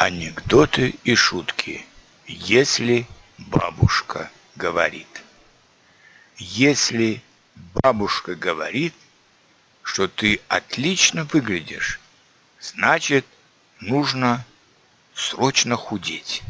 Анекдоты и шутки, если бабушка говорит. Если бабушка говорит, что ты отлично выглядишь, значит, нужно срочно худеть.